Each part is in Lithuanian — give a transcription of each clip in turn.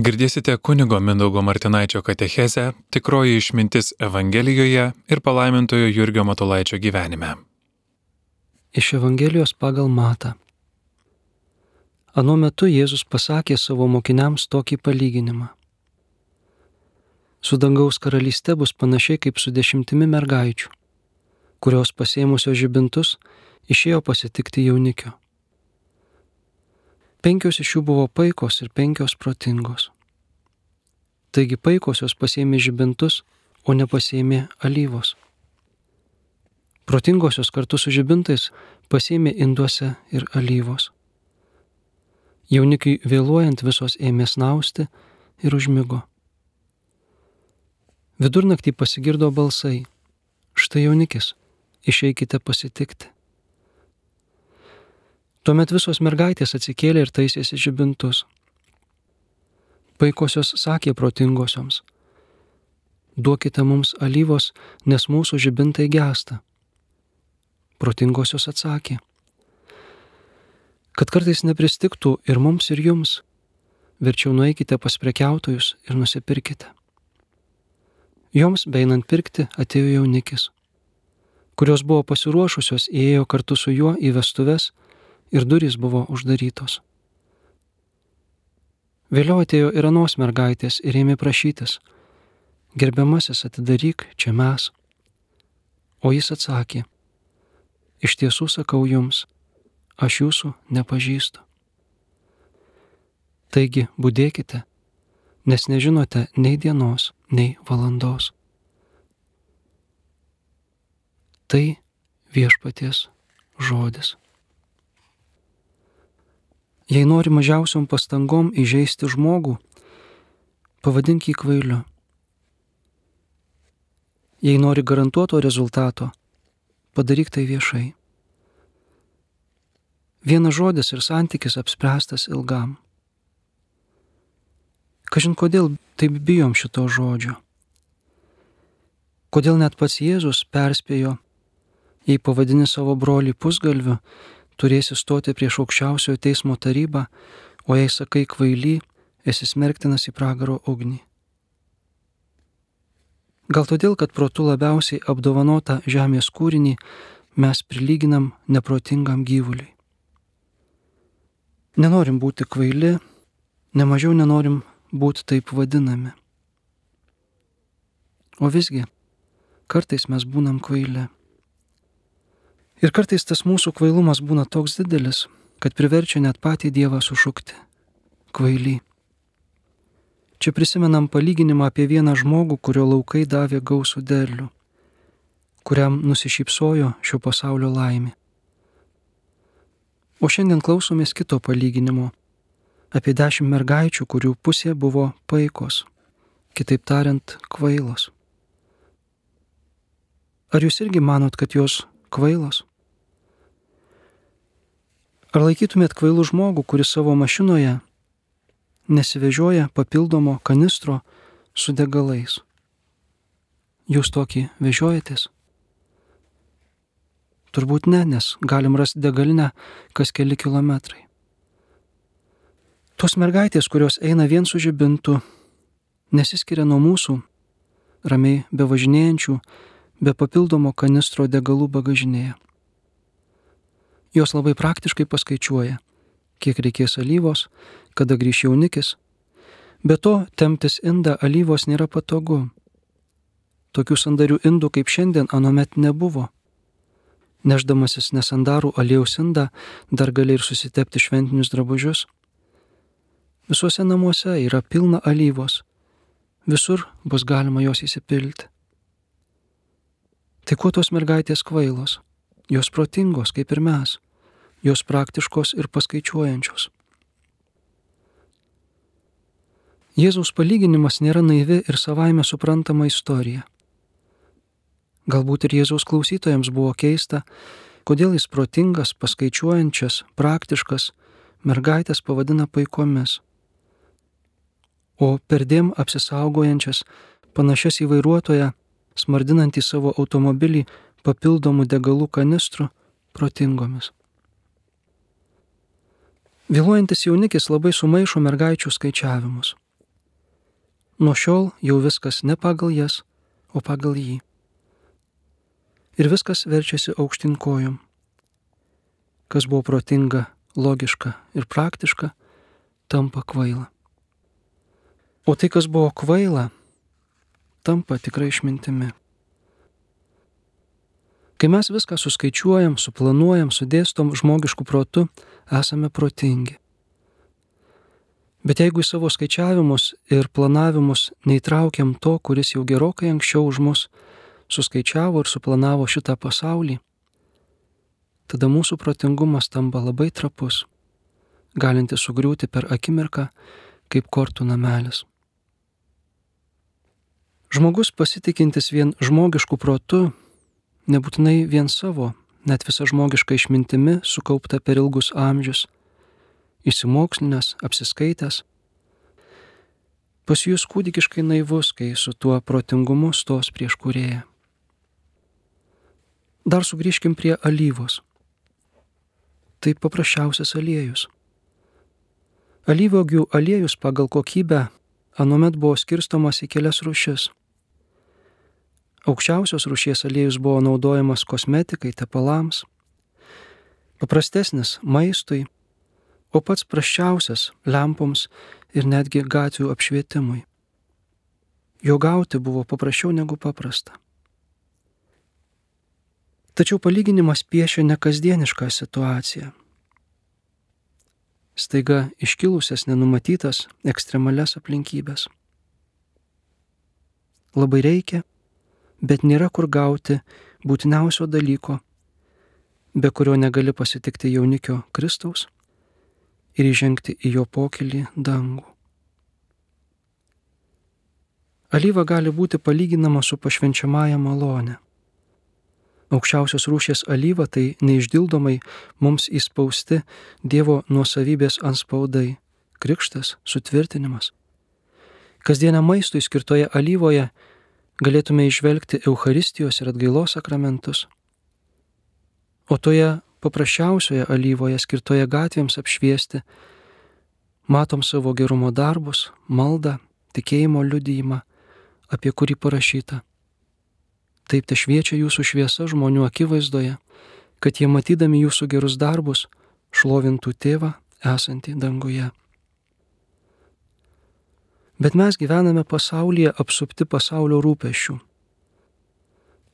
Girdėsite kunigo Mindaugo Martinaičio katechezę Tikroji išmintis Evangelijoje ir palaimintojo Jurgio Matulaičio gyvenime. Iš Evangelijos pagal Matą. Anu metu Jėzus pasakė savo mokiniams tokį palyginimą. Su dangaus karalyste bus panašiai kaip su dešimtimi mergaičių, kurios pasėmusios žibintus išėjo pasitikti jaunikio. Penkios iš jų buvo paikos ir penkios protingos. Taigi paikosios pasėmė žibintus, o nepasėmė alyvos. Protingosios kartu su žibintais pasėmė induose ir alyvos. Jaunikiai vėluojant visos ėmė snausti ir užmygo. Vidurnaktį pasigirdo balsai. Štai jaunikis, išeikite pasitikti. Tuomet visos mergaitės atsikėlė ir taisėsi žibintus. Paikosios sakė protingosioms, duokite mums alyvos, nes mūsų žibintai gesta. Protingosios atsakė, kad kartais nepristiktų ir mums ir jums, verčiau nueikite pas prekiautojus ir nusipirkite. Joms beinant pirkti atėjo jaunikis, kurios buvo pasiruošusios įėjo kartu su juo į vestuves ir durys buvo uždarytos. Vėliau atėjo ir anos mergaitės ir ėmė prašytis, gerbiamasis atidaryk, čia mes. O jis atsakė, iš tiesų sakau jums, aš jūsų nepažįstu. Taigi būdėkite, nes nežinote nei dienos, nei valandos. Tai viešpaties žodis. Jei nori mažiausiom pastangom įžeisti žmogų, pavadink jį kvailiu. Jei nori garantuoto rezultato, padaryk tai viešai. Vienas žodis ir santykis apspręstas ilgam. Kažin kodėl taip bijom šito žodžio. Kodėl net pats Jėzus perspėjo, jei pavadini savo brolį pusgalviu, turėsi stoti prieš aukščiausiojo teismo tarybą, o jei sakai kvaily, esi smerktinas į pragaro ugnį. Gal todėl, kad protu labiausiai apdovanota žemės kūrinį mes prilyginam neprotingam gyvuliui. Nenorim būti kvaili, nemažiau nenorim būti taip vadinami. O visgi, kartais mes būnam kvaili. Ir kartais tas mūsų kvailumas būna toks didelis, kad priverčia net patį Dievą sušukti - kvaily. Čia prisimenam palyginimą apie vieną žmogų, kurio laukai davė gausų derlių, kuriam nusišypsojo šio pasaulio laimė. O šiandien klausomės kito palyginimo apie dešimt mergaičių, kurių pusė buvo paikos, kitaip tariant, kvailos. Ar jūs irgi manot, kad jos kvailos? Ar laikytumėt kvailų žmogų, kuris savo mašinoje nesivežioja papildomo kanistro su degalais? Jūs tokį vežiojatės? Turbūt ne, nes galim rasti degalinę kas keli kilometrai. Tos mergaitės, kurios eina vien su žibintu, nesiskiria nuo mūsų, ramiai be važinėjančių, be papildomo kanistro degalų bagažinėje. Jos labai praktiškai paskaičiuoja, kiek reikės alyvos, kada grįš jaunikis. Be to, temptis indą alyvos nėra patogu. Tokių sandarių indų kaip šiandien anomet nebuvo. Neždamasis nesandarų aliejaus indą dar gali ir susitepti šventinius drabužius. Visuose namuose yra pilna alyvos. Visur bus galima jos įsipilti. Tai kuo tos mergaitės kvailos? Jos protingos, kaip ir mes. Jos praktiškos ir paskaičiuojančios. Jėzaus palyginimas nėra naivi ir savaime suprantama istorija. Galbūt ir Jėzaus klausytojams buvo keista, kodėl jis protingas, paskaičiuojančias, praktiškas mergaitės pavadina paikomis, o perdėm apsisaugojančias, panašias į vairuotoją, smardinantį savo automobilį papildomų degalų kanistrų protingomis. Vėluojantis jaunikis labai sumaišo mergaičių skaičiavimus. Nuo šiol jau viskas ne pagal jas, o pagal jį. Ir viskas verčiasi aukštin kojom. Kas buvo protinga, logiška ir praktiška, tampa kvaila. O tai, kas buvo kvaila, tampa tikrai išmintimi. Kai mes viską suskaičiuojam, suplanuojam, sudėstom žmogiškų protų, esame protingi. Bet jeigu į savo skaičiavimus ir planavimus neįtraukiam to, kuris jau gerokai anksčiau už mus suskaičiavo ir suplanavo šitą pasaulį, tada mūsų protingumas tampa labai trapus, galinti sugriūti per akimirką kaip kortų namelis. Žmogus pasitikintis vien žmogiškų protų nebūtinai vien savo, net visa žmogiška išmintimi sukaupta per ilgus amžius, įsimokslinęs, apsiskaitęs. Pas jūs kūdikiškai naivus, kai su tuo protingumu stos prieš kurėją. Dar sugrįžkim prie alyvos. Tai paprasčiausias aliejus. Alyvogių aliejus pagal kokybę anuomet buvo skirstomas į kelias rušis Aukščiausios rušies aliejus buvo naudojamas kosmetikai, tepalams, paprastesnis maistui, o pats praščiausias lempoms ir netgi gatvių apšvietimui. Jo gauti buvo paprasčiau negu paprasta. Tačiau palyginimas piešia nekasdienišką situaciją. Staiga iškilusias nenumatytas ekstremales aplinkybės. Labai reikia bet nėra kur gauti būtiniausio dalyko, be kurio negali pasitikti jaunikio Kristaus ir įžengti į jo pokylį dangų. Alyva gali būti palyginama su pašvenčiamąją malonę. Aukščiausios rūšės alyva tai neišdildomai mums įspausti Dievo nuosavybės anspaudai - krikštas, sutvirtinimas. Kasdienę maistui skirtoje alyvoje galėtume išvelgti Eucharistijos ir atgailos sakramentus. O toje paprasčiausioje alyvoje skirtoje gatvėms apšviesti matom savo gerumo darbus, maldą, tikėjimo liudyjimą, apie kurį parašyta. Taip te šviečia jūsų šviesa žmonių akivaizdoje, kad jie matydami jūsų gerus darbus šlovintų tėvą esantį danguje. Bet mes gyvename pasaulyje apsupti pasaulio rūpešių.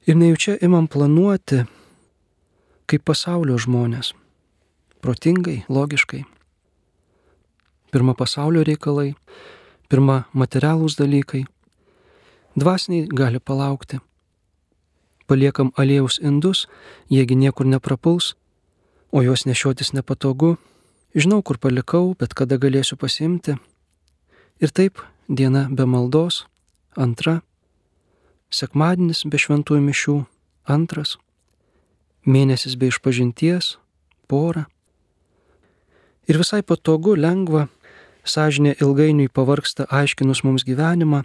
Ir nejučia imam planuoti kaip pasaulio žmonės. Protingai, logiškai. Pirma pasaulio reikalai, pirma materialūs dalykai. Dvasiniai gali palaukti. Paliekam aliejaus indus, jiegi niekur neprapuls, o juos nešiotis nepatogu. Žinau, kur palikau, bet kada galėsiu pasimti. Ir taip diena be maldos, antra, sekmadienis be šventųjų mišių, antras, mėnesis be išpažinties, pora. Ir visai patogu, lengva, sąžinė ilgainiui pavarksta aiškinus mums gyvenimą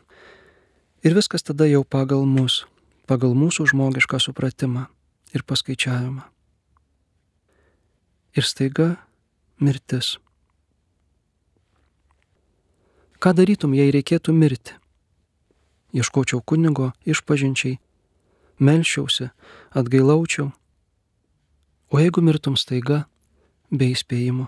ir viskas tada jau pagal mus, pagal mūsų žmogišką supratimą ir paskaičiavimą. Ir staiga mirtis. Ką darytum, jei reikėtų mirti? Ieškočiau kunigo išpažinčiai, melščiausi, atgailaučiau. O jeigu mirtum staiga, be įspėjimo?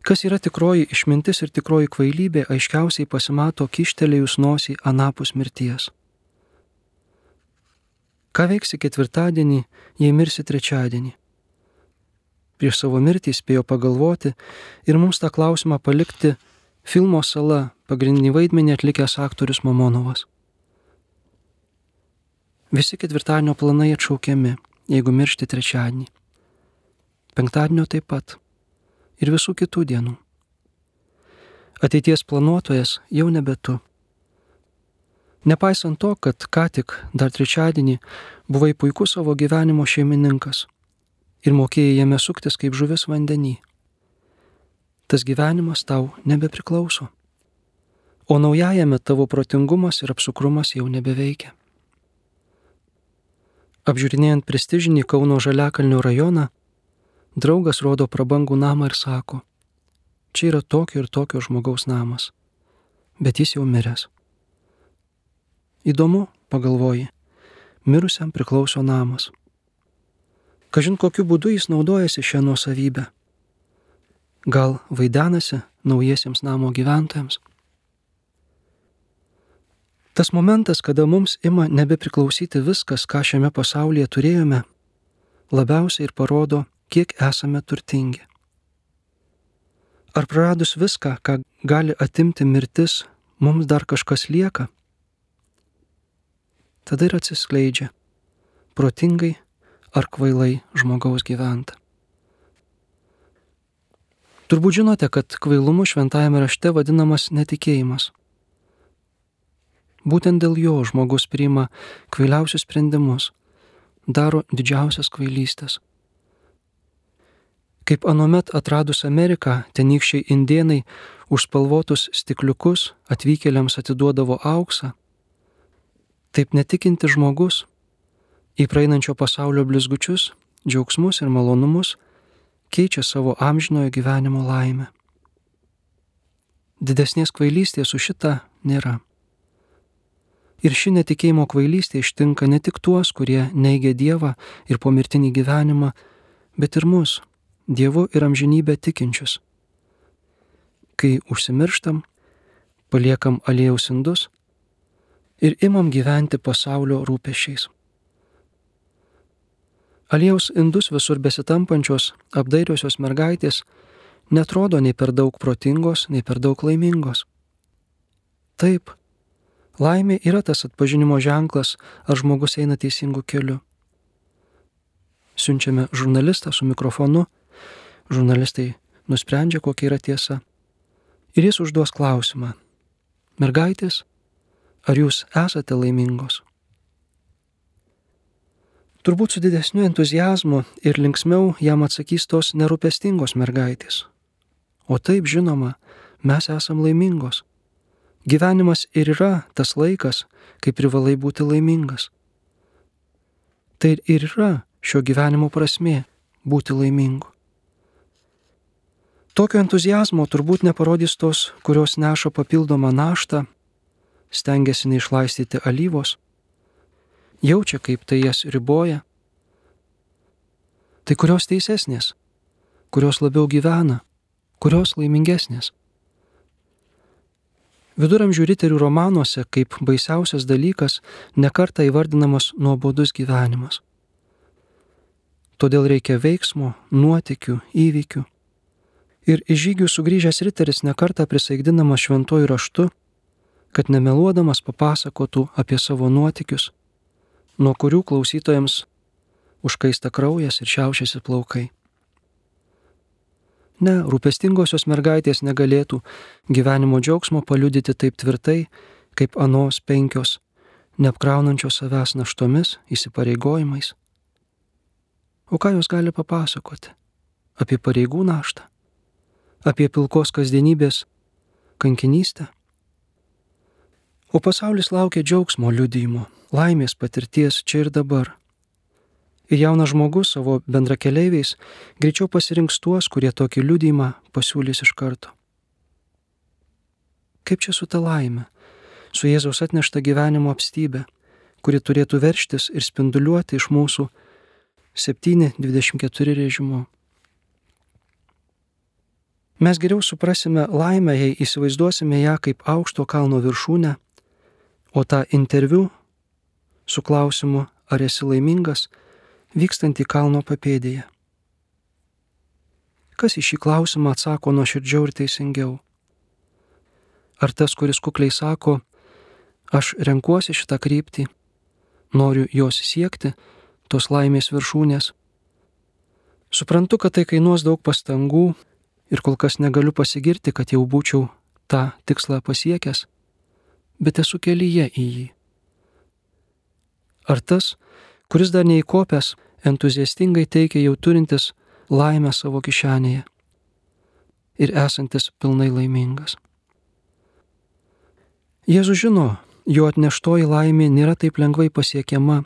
Kas yra tikroji išmintis ir tikroji kvailybė, aiškiausiai pasimato kištelėjus nosį anapus mirties. Ką veiksi ketvirtadienį, jei mirsi trečiadienį? Prieš savo mirtį spėjo pagalvoti ir mums tą klausimą palikti filmo sala pagrindinį vaidmenį atlikęs aktorius Mamonovas. Visi ketvirtadienio planai atšaukiami, jeigu miršti trečiadienį. Penktadienio taip pat. Ir visų kitų dienų. Ateities planuotojas jau nebe tu. Nepaisant to, kad ką tik dar trečiadienį buvai puikus savo gyvenimo šeimininkas ir mokėjai jame suktis kaip žuvis vandenį. Tas gyvenimas tau nebepriklauso. O naujajame tavo protingumas ir apsukrumas jau nebeveikia. Apžiūrinėjant prestižinį Kauno Žaliakalnio rajoną, draugas rodo prabangų namą ir sako, čia yra tokio ir tokio žmogaus namas. bet jis jau miręs. Įdomu, pagalvoji, mirusiam priklauso namas. Kažin kokiu būdu jis naudojasi šią nuosavybę. Gal vaidenasi naujiesiems namo gyventojams? Tas momentas, kada mums ima nebepriklausyti viskas, ką šiame pasaulyje turėjome, labiausiai ir parodo, kiek esame turtingi. Ar praradus viską, ką gali atimti mirtis, mums dar kažkas lieka? Tada ir atsiskleidžia, protingai ar kvailai žmogaus gyventa. Turbūt žinote, kad kvailumu šventajame rašte vadinamas netikėjimas. Būtent dėl jo žmogus priima kvailiausius sprendimus, daro didžiausias kvailystės. Kaip anuomet atradus Ameriką, tenykščiai indienai už spalvotus stikliukus atvykėliams atiduodavo auksą, taip netikinti žmogus į praeinančio pasaulio blizgučius, džiaugsmus ir malonumus keičia savo amžinojo gyvenimo laimę. Didesnės kvailystės už šitą nėra. Ir ši netikėjimo kvailystė ištinka ne tik tuos, kurie neigia Dievą ir pomirtinį gyvenimą, bet ir mus, Dievu ir amžinybę tikinčius. Kai užsimirštam, paliekam aliejaus indus ir imam gyventi pasaulio rūpešiais. Aliejaus indus visur besitampančios, apdairiosios mergaitės netrodo nei per daug protingos, nei per daug laimingos. Taip, Laimė yra tas atpažinimo ženklas, ar žmogus eina teisingu keliu. Siunčiame žurnalistą su mikrofonu, žurnalistai nusprendžia, kokia yra tiesa. Ir jis užduos klausimą. Mergaitės, ar jūs esate laimingos? Turbūt su didesniu entuzijazmu ir linksmiau jam atsakys tos nerūpestingos mergaitės. O taip žinoma, mes esam laimingos. Gyvenimas ir yra tas laikas, kai privalai būti laimingas. Tai ir yra šio gyvenimo prasme - būti laimingu. Tokio entuzijazmo turbūt neparodys tos, kurios neša papildomą naštą, stengiasi neišlaistyti alyvos, jaučia, kaip tai jas riboja. Tai kurios teisesnės, kurios labiau gyvena, kurios laimingesnės. Viduramžių riterių romanuose kaip baisiausias dalykas nekarta įvardinamas nuobodus gyvenimas. Todėl reikia veiksmo, nuotikių, įvykių. Ir iš žygių sugrįžęs riteris nekarta prisaigdinamas šventojų raštu, kad nemeluodamas papasakotų apie savo nuotikius, nuo kurių klausytojams užkaista kraujas ir šiaušiasi plaukai. Ne, rūpestingosios mergaitės negalėtų gyvenimo džiaugsmo paliudyti taip tvirtai, kaip anos penkios, neapkraunančios savęs naštomis, įsipareigojimais. O ką jos gali papasakoti? Apie pareigų naštą? Apie pilkos kasdienybės kankinystę? O pasaulis laukia džiaugsmo liudymo, laimės patirties čia ir dabar Ir jaunas žmogus savo bendrakeleiviais greičiau pasirinks tuos, kurie tokį liudymą pasiūlys iš karto. Kaip čia su ta laime, su Jėzaus atnešta gyvenimo apstybė, kuri turėtų verštis ir spinduliuoti iš mūsų 7.24 režimu. Mes geriau suprasime laimę, jei įsivaizduosime ją kaip aukšto kalno viršūnę, o tą interviu su klausimu, ar esi laimingas, vykstant į kalno papėdėje. Kas į šį klausimą atsako nuoširdžiau ir teisingiau? Ar tas, kuris kukliai sako, aš renkuosi šitą kryptį, noriu jos siekti, tos laimės viršūnės. Suprantu, kad tai kainuos daug pastangų ir kol kas negaliu pasigirti, kad jau būčiau tą tikslą pasiekęs, bet esu kelyje į jį. Ar tas, kuris dar neįkopęs, entuziastingai teikia jau turintis laimę savo kišenėje ir esantis pilnai laimingas. Jėzus žino, jo atneštoji laimė nėra taip lengvai pasiekiama,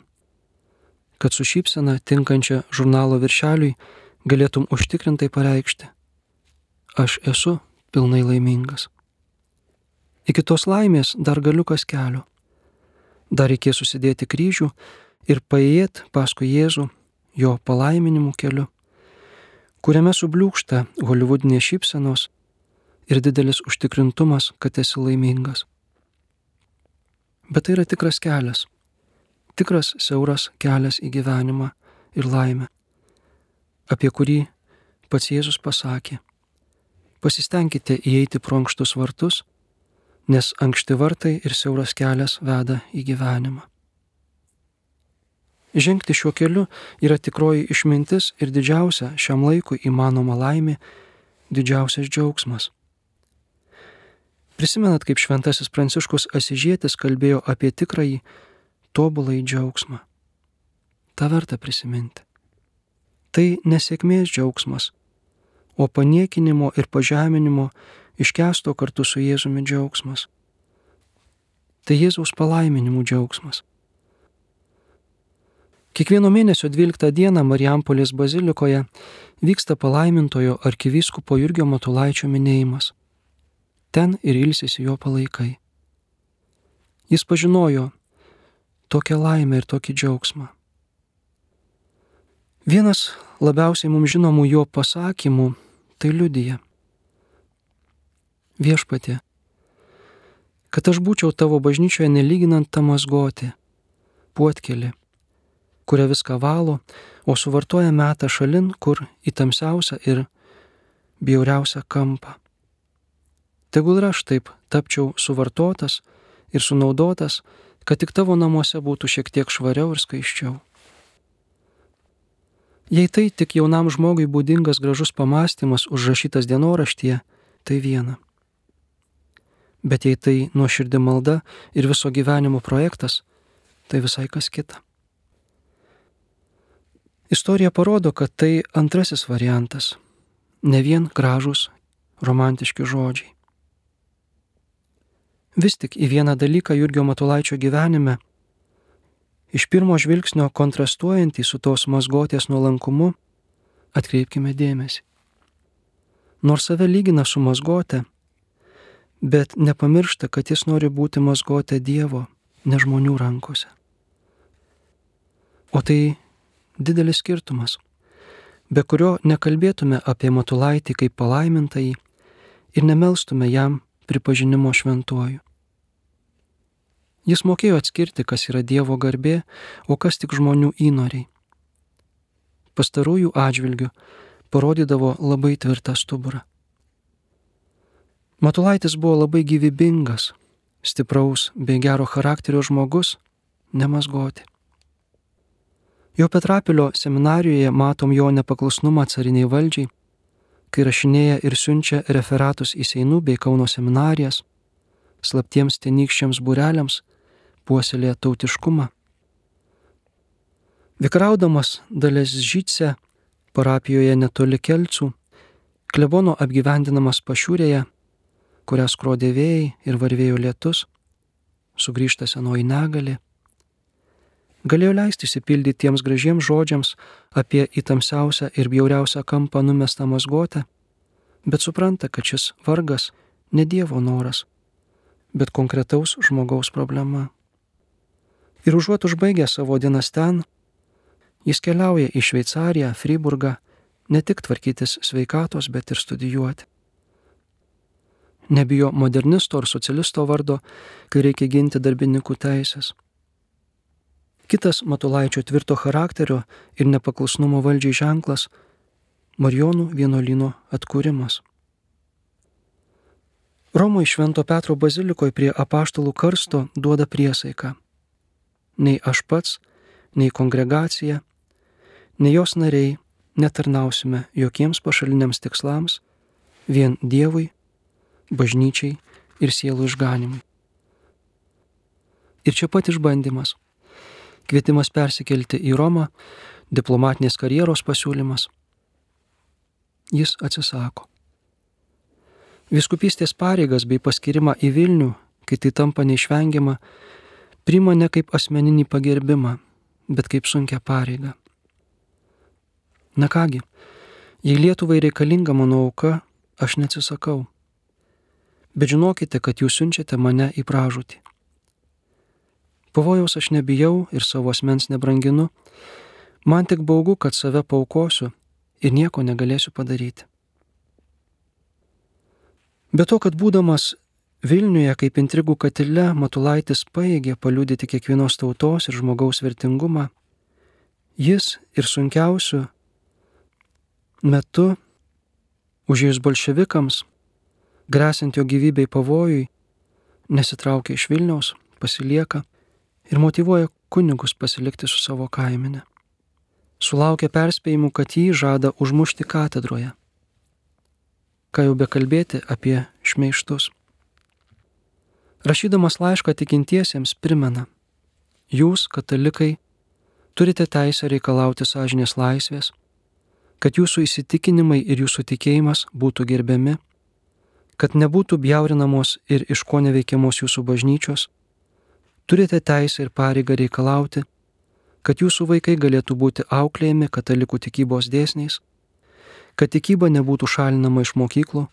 kad su šypsena tinkančia žurnalo viršeliui galėtum užtikrintai pareikšti, aš esu pilnai laimingas. Iki tos laimės dar galiukas kelio. Dar reikės susidėti kryžių ir paėjėt paskui Jėzų jo palaiminimų keliu, kuriame subliūkšta holivudinės šypsenos ir didelis užtikrintumas, kad esi laimingas. Bet tai yra tikras kelias, tikras siauras kelias į gyvenimą ir laimę, apie kurį pats Jėzus pasakė. Pasistengkite įeiti pro ankštus vartus, nes ankšti vartai ir siauras kelias veda į gyvenimą. Žengti šiuo keliu yra tikroji išmintis ir didžiausia šiam laikui įmanoma laimė, didžiausias džiaugsmas. Prisimenat, kaip šventasis Pranciškus Asižėtis kalbėjo apie tikrąjį tobulai džiaugsmą. Ta verta prisiminti. Tai nesėkmės džiaugsmas, o paniekinimo ir pažeminimo iškesto kartu su Jėzumi džiaugsmas. Tai Jėzaus palaiminimų džiaugsmas. Kiekvieno mėnesio 12 dieną Marijampolės bazilikoje vyksta palaimintojo arkivyskupo Jurgio Matulaičio minėjimas. Ten ir ilsisi jo palaikai. Jis pažinojo tokią laimę ir tokį džiaugsmą. Vienas labiausiai mums žinomų jo pasakymų tai liudyja. Viešpatė, kad aš būčiau tavo bažnyčioje nelyginant tą mazgotį, puotkelį, kuria viską valo, o suvartoja metą šalin, kur į tamsiausią ir bjauriausią kampą. Tegul ir aš taip tapčiau suvartotas ir sunaudotas, kad tik tavo namuose būtų šiek tiek švariau ir skaiščiau. Jei tai tik jaunam žmogui būdingas gražus pamastymas užrašytas dienoraštyje, tai viena. Bet jei tai nuoširdį malda ir viso gyvenimo projektas, tai visai kas kita. Istorija parodo, kad tai antrasis variantas, ne vien gražus, romantiški žodžiai. Vis tik į vieną dalyką Jurgio Matulaičio gyvenime, iš pirmo žvilgsnio kontrastuojantį su tos mazgotės nuolankumu, atkreipkime dėmesį. Nors save lygina su mazgotė, bet nepamiršta, kad jis nori būti mazgotė Dievo, ne žmonių rankose. O tai didelis skirtumas, be kurio nekalbėtume apie Matulaitį kaip palaimintąjį ir nemelstume jam pripažinimo šventuoju. Jis mokėjo atskirti, kas yra Dievo garbė, o kas tik žmonių įnoriai. Pastarųjų atžvilgių parodydavo labai tvirtą stuburą. Matulaitis buvo labai gyvybingas, stipraus bei gero charakterio žmogus, nemasgoti. Jo Petrapilio seminarijoje matom jo nepaklusnumą cariniai valdžiai, kai rašinėja ir siunčia referatus į Seinų bei Kauno seminarijas, slaptiems tenykščiams bureliams puoselėja tautiškumą. Vikraudamas dalės žytse parapijoje netoli kelcų, klebono apgyvendinamas pašiūrėje, kurią skrodė vėjai ir varvėjo lietus, sugrįžta senoji negali, galėjo leisti įsipildyti tiems gražiems žodžiams apie įtamsiausią ir bjauriausią kampą numestą mazgotę, bet supranta, kad šis vargas ne Dievo noras, bet konkretaus žmogaus problema. Ir užuot užbaigę savo dienas ten, jis keliauja į Šveicariją, Friburgą, ne tik tvarkytis sveikatos, bet ir studijuoti. Nebijo modernisto ar socialisto vardo, kai reikia ginti darbininkų teisės Kitas Matulaičio tvirto charakterio ir nepaklusnumo valdžiai ženklas - Marijonų vienuolino atkūrimas. Romoje Švento Petro bazilikoje prie apaštalų karsto duoda priesaiką. Nei aš pats, nei kongregacija, nei jos nariai netarnausime jokiems pašaliniams tikslams, vien Dievui, bažnyčiai ir sielų išganimui. Ir čia pat išbandymas kvietimas persikelti į Romą, diplomatinės karjeros pasiūlymas. Jis atsisako. Viskupystės pareigas bei paskirimą į Vilnių, kai tai tampa neišvengiama, priima ne kaip asmeninį pagerbimą, bet kaip sunkia pareiga. Na kągi, jei Lietuvai reikalinga mano auka, aš neatsisakau. Bet žinokite, kad jūs siunčiate mane į pražūtį. Pavojaus aš nebijau ir savo asmens nebranginu, man tik baugu, kad save paukosiu ir nieko negalėsiu padaryti. Be to, kad būdamas Vilniuje kaip intrigų katile Matulaitis paėgė paliudyti kiekvienos tautos ir žmogaus vertingumą, jis ir sunkiausiu metu, užėjus bolševikams, grėsint jo gyvybei pavojui, nesitraukia iš Vilniaus, pasilieka ir motivuoja kunigus pasilikti su savo kaiminė. Sulaukia perspėjimų, kad jį žada užmušti katedroje. Ką jau bekalbėti apie šmeištus. Rašydamas laišką tikintiesiems primena, jūs, katalikai, turite teisę reikalauti sąžinės laisvės, kad jūsų įsitikinimai ir jūsų tikėjimas būtų gerbiami, kad nebūtų bjaurinamos ir iš ko neveikiamos jūsų bažnyčios, turite teisę ir pareigą reikalauti, kad jūsų vaikai galėtų būti auklėjami katalikų tikybos dėsniais, kad tikyba nebūtų šalinama iš mokyklų,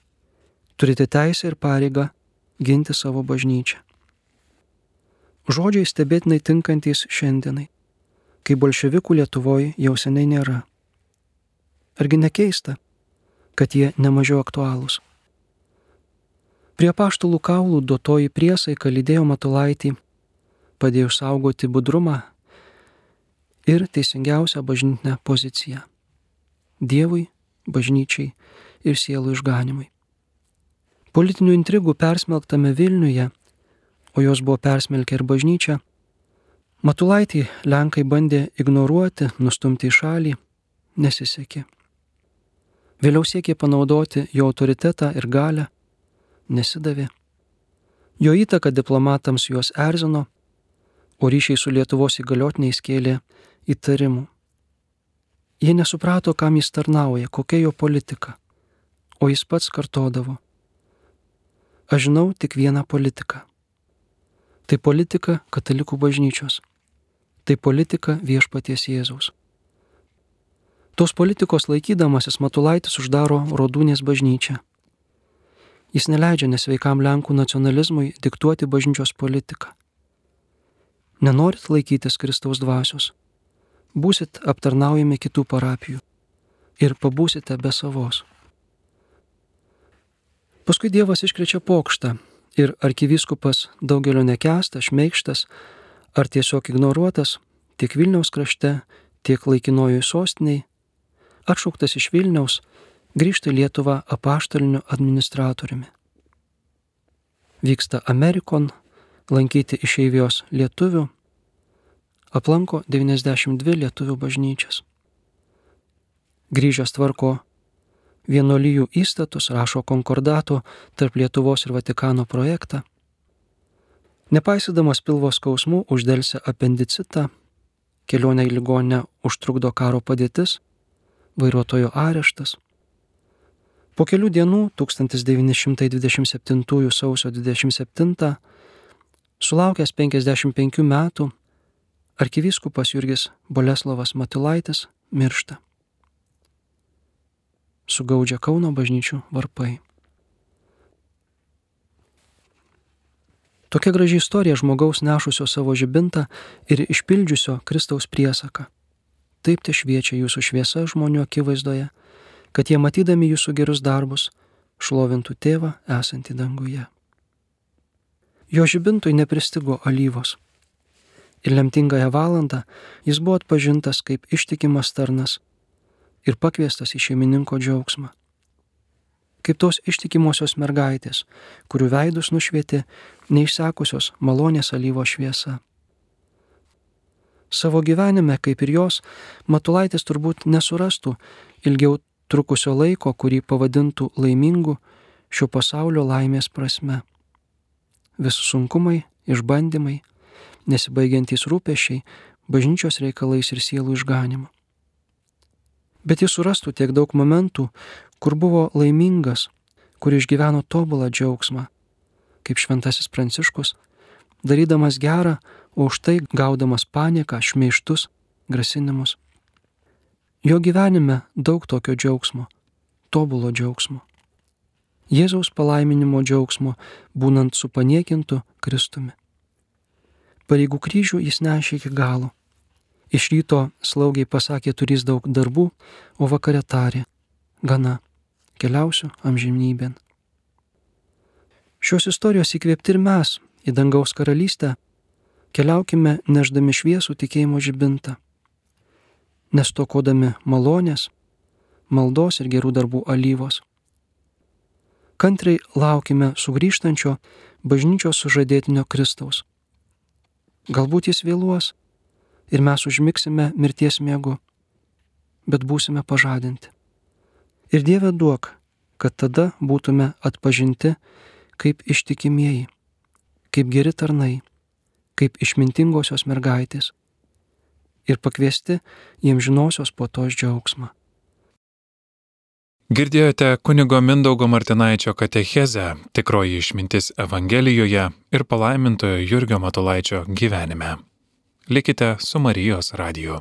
turite teisę ir pareigą ginti savo bažnyčią. Žodžiai stebėtinai tinkantys šiandienai, kai bolševikų Lietuvoje jau seniai nėra. Argi nekeista, kad jie nemažiau aktualūs? Prie paštulų kaulų duotoji priesaika lydėjo Matulaitį padėjo saugoti budrumą ir teisingiausią bažnytinę poziciją - Dievui, bažnyčiai ir sielų išganimui. Politinių intrigų persmelktame Vilniuje, o jos buvo persmelkę ir bažnyčia, Matulaitį Lenkai bandė ignoruoti, nustumti į šalį, nesisekė. Vėliau siekė panaudoti jo autoritetą ir galę, nesidavė. Jo įtaka diplomatams juos erzino, o ryšiai su Lietuvos įgaliotiniais kėlė įtarimų. Jie nesuprato, kam jis tarnauja, kokia jo politika, o jis pats kartodavo. Aš žinau tik vieną politiką. Tai politika katalikų bažnyčios. Tai politika viešpaties Jėzaus. Tos politikos laikydamasis Matulaitis uždaro Rodūnės bažnyčią. Jis neleidžia nesveikam Lenkų nacionalizmui diktuoti bažnyčios politiką. Nenorit laikytis Kristaus dvasios, būsit aptarnaujami kitų parapijų ir pabūsite be savos. Paskui Dievas iškrečia pokštą ir arkivyskupas daugelio nekestas, šmeikštas ar tiesiog ignoruotas tiek Vilniaus krašte, tiek laikinojoje sostiniai, atšauktas iš Vilniaus, grįžta į Lietuvą apaštaliniu administratoriumi. Vyksta Amerikon, lankyti išeivijos lietuvių, aplanko 92 lietuvių bažnyčias. Grįžęs tvarko vienolyjų įstatus, rašo konkordato tarp Lietuvos ir Vatikano projektą. Nepaisydamas pilvo skausmų uždėlsia apendicitą, kelionę į ligonę užtrukdo karo padėtis, vairuotojo areštas. Po kelių dienų 1927 sausio 27 Sulaukęs 55 metų, arkivyskupas Jurgis Boleslovas Matilaitis miršta. Sugaudžia Kauno bažnyčių varpai. Tokia graži istorija žmogaus nešusio savo žibintą ir išpildžiusio Kristaus priesaką. Taip te šviečia jūsų šviesa žmonių akivaizdoje, kad jie matydami jūsų gerus darbus šlovintų tėvą esantį danguje. Jo žibintui nepristigo alyvos. Ir lemtingąją valandą jis buvo atpažintas kaip ištikimas tarnas ir pakviestas į šeimininko džiaugsmą. Kaip tos ištikimosios mergaitės, kurių veidus nušvietė neišsekusios malonės alyvo šviesa. Savo gyvenime, kaip ir jos, Matulaitis turbūt nesurastų ilgiau trukusio laiko, kurį pavadintų laimingu šio pasaulio laimės prasme vis sunkumai, išbandymai, nesibaigiantys rūpešiai, bažnyčios reikalais ir sielų išganimu. Bet jis surastų tiek daug momentų, kur buvo laimingas, kur išgyveno tobulą džiaugsmą, kaip šventasis Pranciškus, darydamas gerą, o už tai gaudamas panieką, šmeištus, grasinimus. Jo gyvenime daug tokio džiaugsmo, tobulo džiaugsmo. Jėzaus palaiminimo džiaugsmo, būnant su paniekintu Kristumi. Pareigų kryžių jis nešė iki galo. Iš ryto slaugiai pasakė turys daug darbų, o vakare tarė, gana, keliausiu amžinybėn. Šios istorijos įkvėpti ir mes į dangaus karalystę keliaukime neždami šviesų tikėjimo žibintą, nestokodami malonės, maldos ir gerų darbų alyvos. Kantriai laukime sugrįžtančio bažnyčios sužadėtinio Kristaus. Galbūt jis vėluos ir mes užmiksime mirties miegu, bet būsime pažadinti. Ir Dieve duok, kad tada būtume atpažinti kaip ištikimieji, kaip geri tarnai, kaip išmintingosios mergaitės ir pakviesti jiems žinosios po tos džiaugsmą. Girdėjote kunigo Mindaugo Martinaičio katechezę Tikroji išmintis Evangelijoje ir palaimintojo Jurgio Matulaičio gyvenime. Likite su Marijos radiju.